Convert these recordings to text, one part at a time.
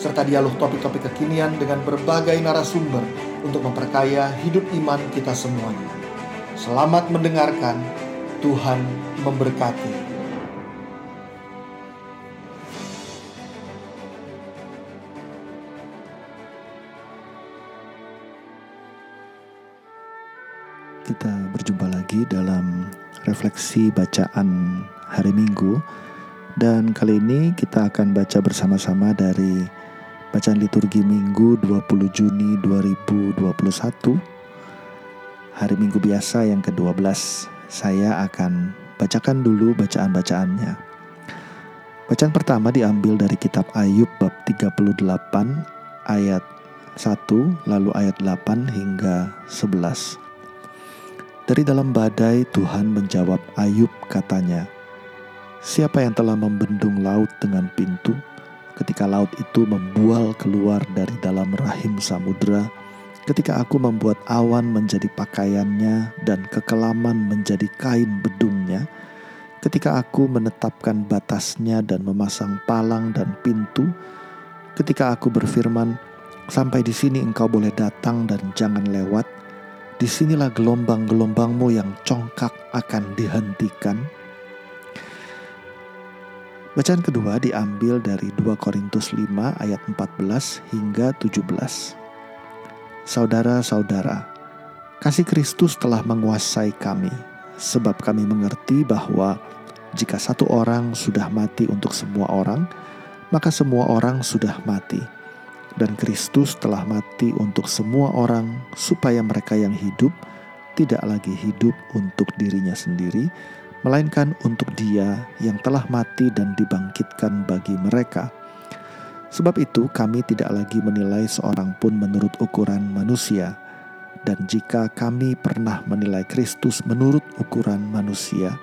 serta dialog topik-topik kekinian dengan berbagai narasumber untuk memperkaya hidup iman kita semuanya. Selamat mendengarkan, Tuhan memberkati. Kita berjumpa lagi dalam refleksi bacaan hari Minggu dan kali ini kita akan baca bersama-sama dari bacaan liturgi Minggu 20 Juni 2021 hari Minggu biasa yang ke-12 saya akan bacakan dulu bacaan-bacaannya. Bacaan pertama diambil dari kitab Ayub bab 38 ayat 1 lalu ayat 8 hingga 11. Dari dalam badai Tuhan menjawab Ayub katanya, Siapa yang telah membendung laut dengan pintu ketika laut itu membual keluar dari dalam rahim samudera ketika aku membuat awan menjadi pakaiannya dan kekelaman menjadi kain bedungnya, ketika aku menetapkan batasnya dan memasang palang dan pintu, ketika aku berfirman, sampai di sini engkau boleh datang dan jangan lewat, di sinilah gelombang-gelombangmu yang congkak akan dihentikan. Bacaan kedua diambil dari 2 Korintus 5 ayat 14 hingga 17. Saudara-saudara, kasih Kristus telah menguasai kami, sebab kami mengerti bahwa jika satu orang sudah mati untuk semua orang, maka semua orang sudah mati. Dan Kristus telah mati untuk semua orang, supaya mereka yang hidup tidak lagi hidup untuk dirinya sendiri, melainkan untuk Dia yang telah mati dan dibangkitkan bagi mereka Sebab itu, kami tidak lagi menilai seorang pun menurut ukuran manusia, dan jika kami pernah menilai Kristus menurut ukuran manusia,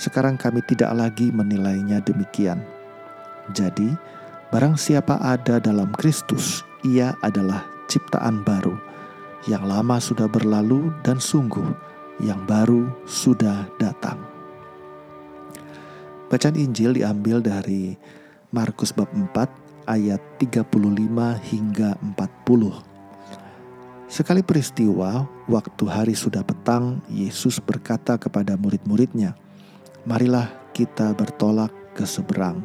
sekarang kami tidak lagi menilainya demikian. Jadi, barang siapa ada dalam Kristus, ia adalah ciptaan baru. Yang lama sudah berlalu, dan sungguh yang baru sudah datang. Bacaan Injil diambil dari Markus bab 4 ayat 35 hingga 40. Sekali peristiwa, waktu hari sudah petang, Yesus berkata kepada murid-muridnya, "Marilah kita bertolak ke seberang."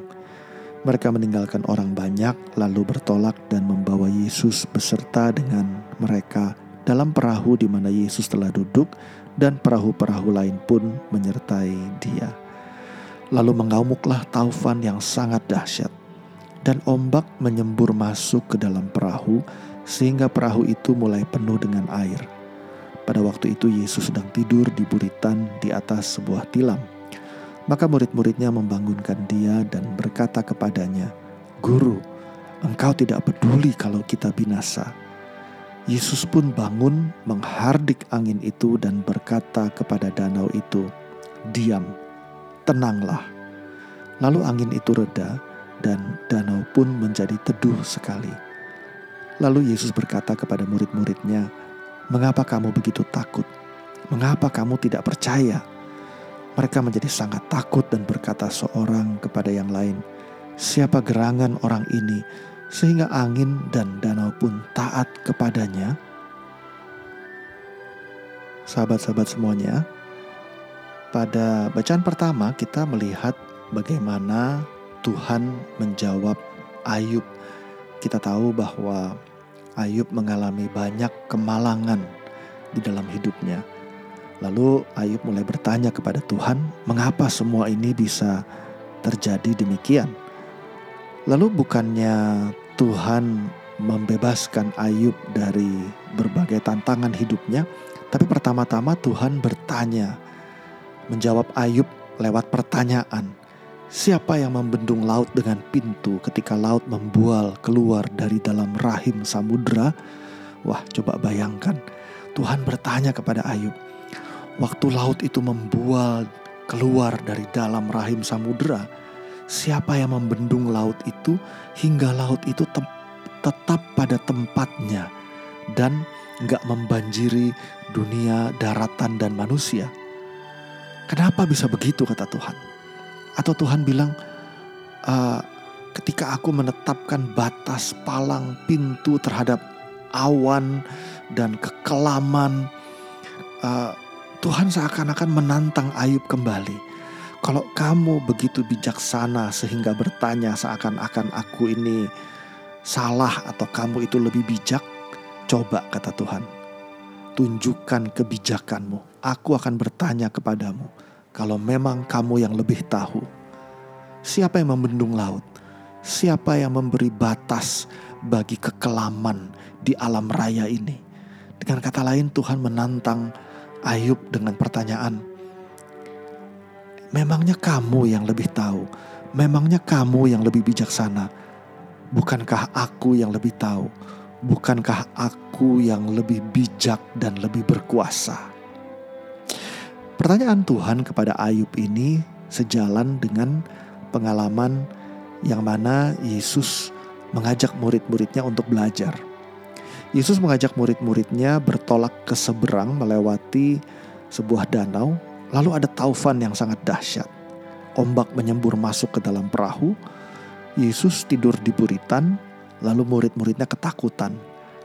Mereka meninggalkan orang banyak, lalu bertolak dan membawa Yesus beserta dengan mereka dalam perahu di mana Yesus telah duduk, dan perahu-perahu lain pun menyertai Dia. Lalu mengamuklah taufan yang sangat dahsyat dan ombak menyembur masuk ke dalam perahu sehingga perahu itu mulai penuh dengan air. Pada waktu itu Yesus sedang tidur di buritan di atas sebuah tilam. Maka murid-muridnya membangunkan dia dan berkata kepadanya, "Guru, engkau tidak peduli kalau kita binasa." Yesus pun bangun, menghardik angin itu dan berkata kepada danau itu, "Diam, tenanglah." Lalu angin itu reda dan danau pun menjadi teduh sekali. Lalu Yesus berkata kepada murid-muridnya, "Mengapa kamu begitu takut? Mengapa kamu tidak percaya?" Mereka menjadi sangat takut dan berkata seorang kepada yang lain, "Siapa gerangan orang ini sehingga angin dan danau pun taat kepadanya?" Sahabat-sahabat semuanya, pada bacaan pertama kita melihat bagaimana Tuhan menjawab Ayub. Kita tahu bahwa Ayub mengalami banyak kemalangan di dalam hidupnya. Lalu Ayub mulai bertanya kepada Tuhan, "Mengapa semua ini bisa terjadi demikian?" Lalu bukannya Tuhan membebaskan Ayub dari berbagai tantangan hidupnya, tapi pertama-tama Tuhan bertanya, menjawab Ayub lewat pertanyaan. Siapa yang membendung laut dengan pintu ketika laut membual keluar dari dalam rahim samudera? Wah, coba bayangkan. Tuhan bertanya kepada Ayub, waktu laut itu membual keluar dari dalam rahim samudera, siapa yang membendung laut itu hingga laut itu te tetap pada tempatnya dan nggak membanjiri dunia daratan dan manusia? Kenapa bisa begitu kata Tuhan? Atau Tuhan bilang, uh, ketika aku menetapkan batas palang pintu terhadap awan dan kekelaman, uh, Tuhan seakan-akan menantang Ayub kembali. Kalau kamu begitu bijaksana sehingga bertanya seakan-akan aku ini salah atau kamu itu lebih bijak, coba kata Tuhan, tunjukkan kebijakanmu. Aku akan bertanya kepadamu, kalau memang kamu yang lebih tahu, siapa yang membendung laut? Siapa yang memberi batas bagi kekelaman di alam raya ini? Dengan kata lain, Tuhan menantang Ayub dengan pertanyaan, "Memangnya kamu yang lebih tahu? Memangnya kamu yang lebih bijaksana? Bukankah aku yang lebih tahu? Bukankah aku yang lebih bijak dan lebih berkuasa?" Pertanyaan Tuhan kepada Ayub ini sejalan dengan pengalaman yang mana Yesus mengajak murid-muridnya untuk belajar. Yesus mengajak murid-muridnya bertolak ke seberang melewati sebuah danau, lalu ada taufan yang sangat dahsyat. Ombak menyembur masuk ke dalam perahu, Yesus tidur di buritan, lalu murid-muridnya ketakutan.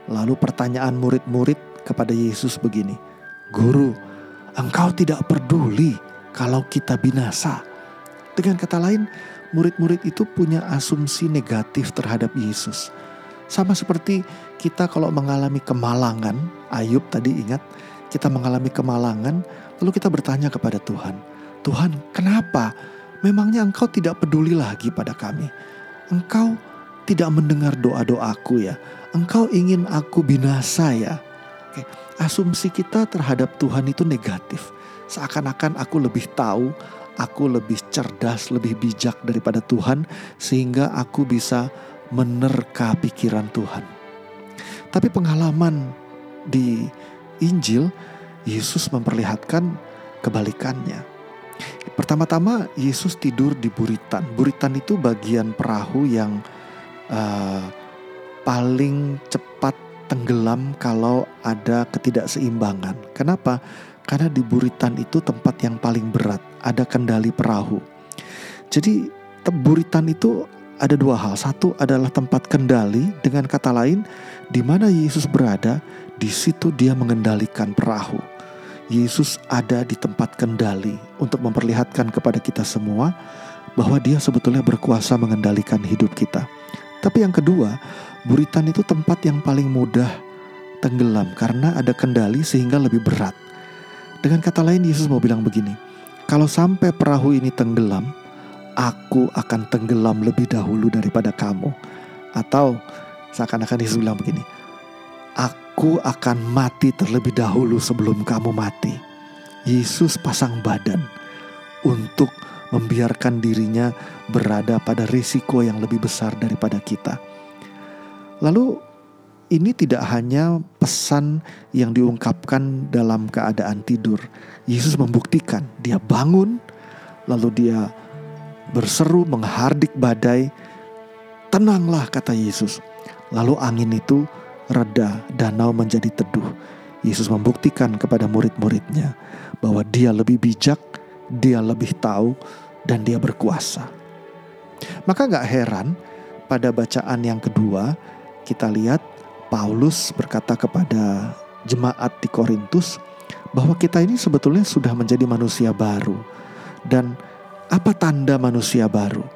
Lalu pertanyaan murid-murid kepada Yesus begini, Guru, engkau tidak peduli kalau kita binasa. Dengan kata lain, murid-murid itu punya asumsi negatif terhadap Yesus. Sama seperti kita kalau mengalami kemalangan, Ayub tadi ingat, kita mengalami kemalangan, lalu kita bertanya kepada Tuhan, Tuhan kenapa? Memangnya engkau tidak peduli lagi pada kami? Engkau tidak mendengar doa-doaku ya? Engkau ingin aku binasa ya? Oke, asumsi kita terhadap Tuhan itu negatif. Seakan-akan aku lebih tahu, aku lebih cerdas, lebih bijak daripada Tuhan, sehingga aku bisa menerka pikiran Tuhan. Tapi pengalaman di Injil, Yesus memperlihatkan kebalikannya. Pertama-tama, Yesus tidur di buritan. Buritan itu bagian perahu yang uh, paling cepat tenggelam kalau ada ketidakseimbangan. Kenapa? Karena di buritan itu tempat yang paling berat, ada kendali perahu. Jadi buritan itu ada dua hal. Satu adalah tempat kendali, dengan kata lain, di mana Yesus berada, di situ dia mengendalikan perahu. Yesus ada di tempat kendali untuk memperlihatkan kepada kita semua bahwa dia sebetulnya berkuasa mengendalikan hidup kita. Tapi yang kedua, buritan itu tempat yang paling mudah tenggelam karena ada kendali sehingga lebih berat. Dengan kata lain Yesus mau bilang begini, kalau sampai perahu ini tenggelam, aku akan tenggelam lebih dahulu daripada kamu. Atau seakan-akan Yesus bilang begini, aku akan mati terlebih dahulu sebelum kamu mati. Yesus pasang badan untuk membiarkan dirinya berada pada risiko yang lebih besar daripada kita. Lalu ini tidak hanya pesan yang diungkapkan dalam keadaan tidur. Yesus membuktikan dia bangun, lalu dia berseru menghardik badai. Tenanglah kata Yesus. Lalu angin itu reda, danau menjadi teduh. Yesus membuktikan kepada murid-muridnya bahwa dia lebih bijak, dia lebih tahu, dan dia berkuasa. Maka gak heran pada bacaan yang kedua kita lihat Paulus berkata kepada jemaat di Korintus bahwa kita ini sebetulnya sudah menjadi manusia baru. Dan apa tanda manusia baru?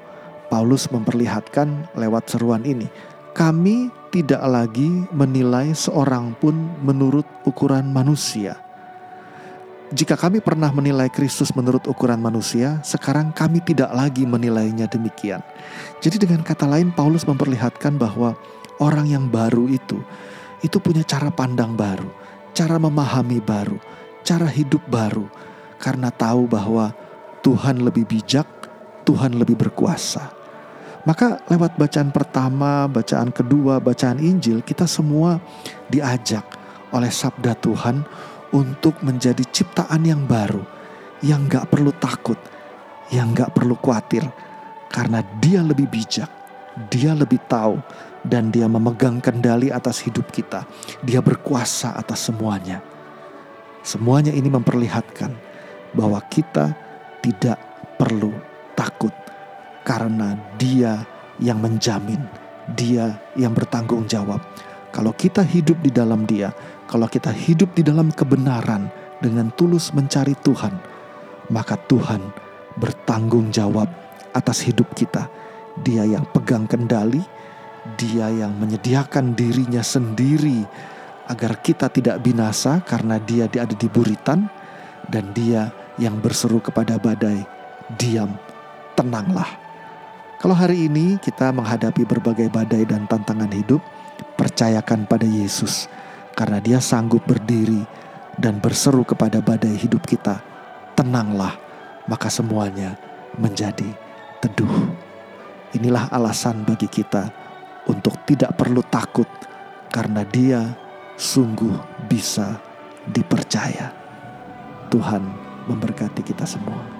Paulus memperlihatkan lewat seruan ini, kami tidak lagi menilai seorang pun menurut ukuran manusia. Jika kami pernah menilai Kristus menurut ukuran manusia, sekarang kami tidak lagi menilainya demikian. Jadi dengan kata lain Paulus memperlihatkan bahwa orang yang baru itu, itu punya cara pandang baru, cara memahami baru, cara hidup baru, karena tahu bahwa Tuhan lebih bijak, Tuhan lebih berkuasa. Maka lewat bacaan pertama, bacaan kedua, bacaan Injil, kita semua diajak oleh sabda Tuhan untuk menjadi ciptaan yang baru, yang gak perlu takut, yang gak perlu khawatir, karena dia lebih bijak, dia lebih tahu, dan dia memegang kendali atas hidup kita. Dia berkuasa atas semuanya. Semuanya ini memperlihatkan bahwa kita tidak perlu takut karena dia yang menjamin, dia yang bertanggung jawab. Kalau kita hidup di dalam dia, kalau kita hidup di dalam kebenaran dengan tulus mencari Tuhan, maka Tuhan bertanggung jawab atas hidup kita. Dia yang pegang kendali, dia yang menyediakan dirinya sendiri agar kita tidak binasa karena dia ada di buritan dan dia yang berseru kepada badai, diam, tenanglah. Kalau hari ini kita menghadapi berbagai badai dan tantangan hidup, percayakan pada Yesus karena dia sanggup berdiri dan berseru kepada badai hidup kita, tenanglah, maka semuanya menjadi teduh. Inilah alasan bagi kita untuk tidak perlu takut karena dia sungguh bisa dipercaya. Tuhan memberkati kita semua.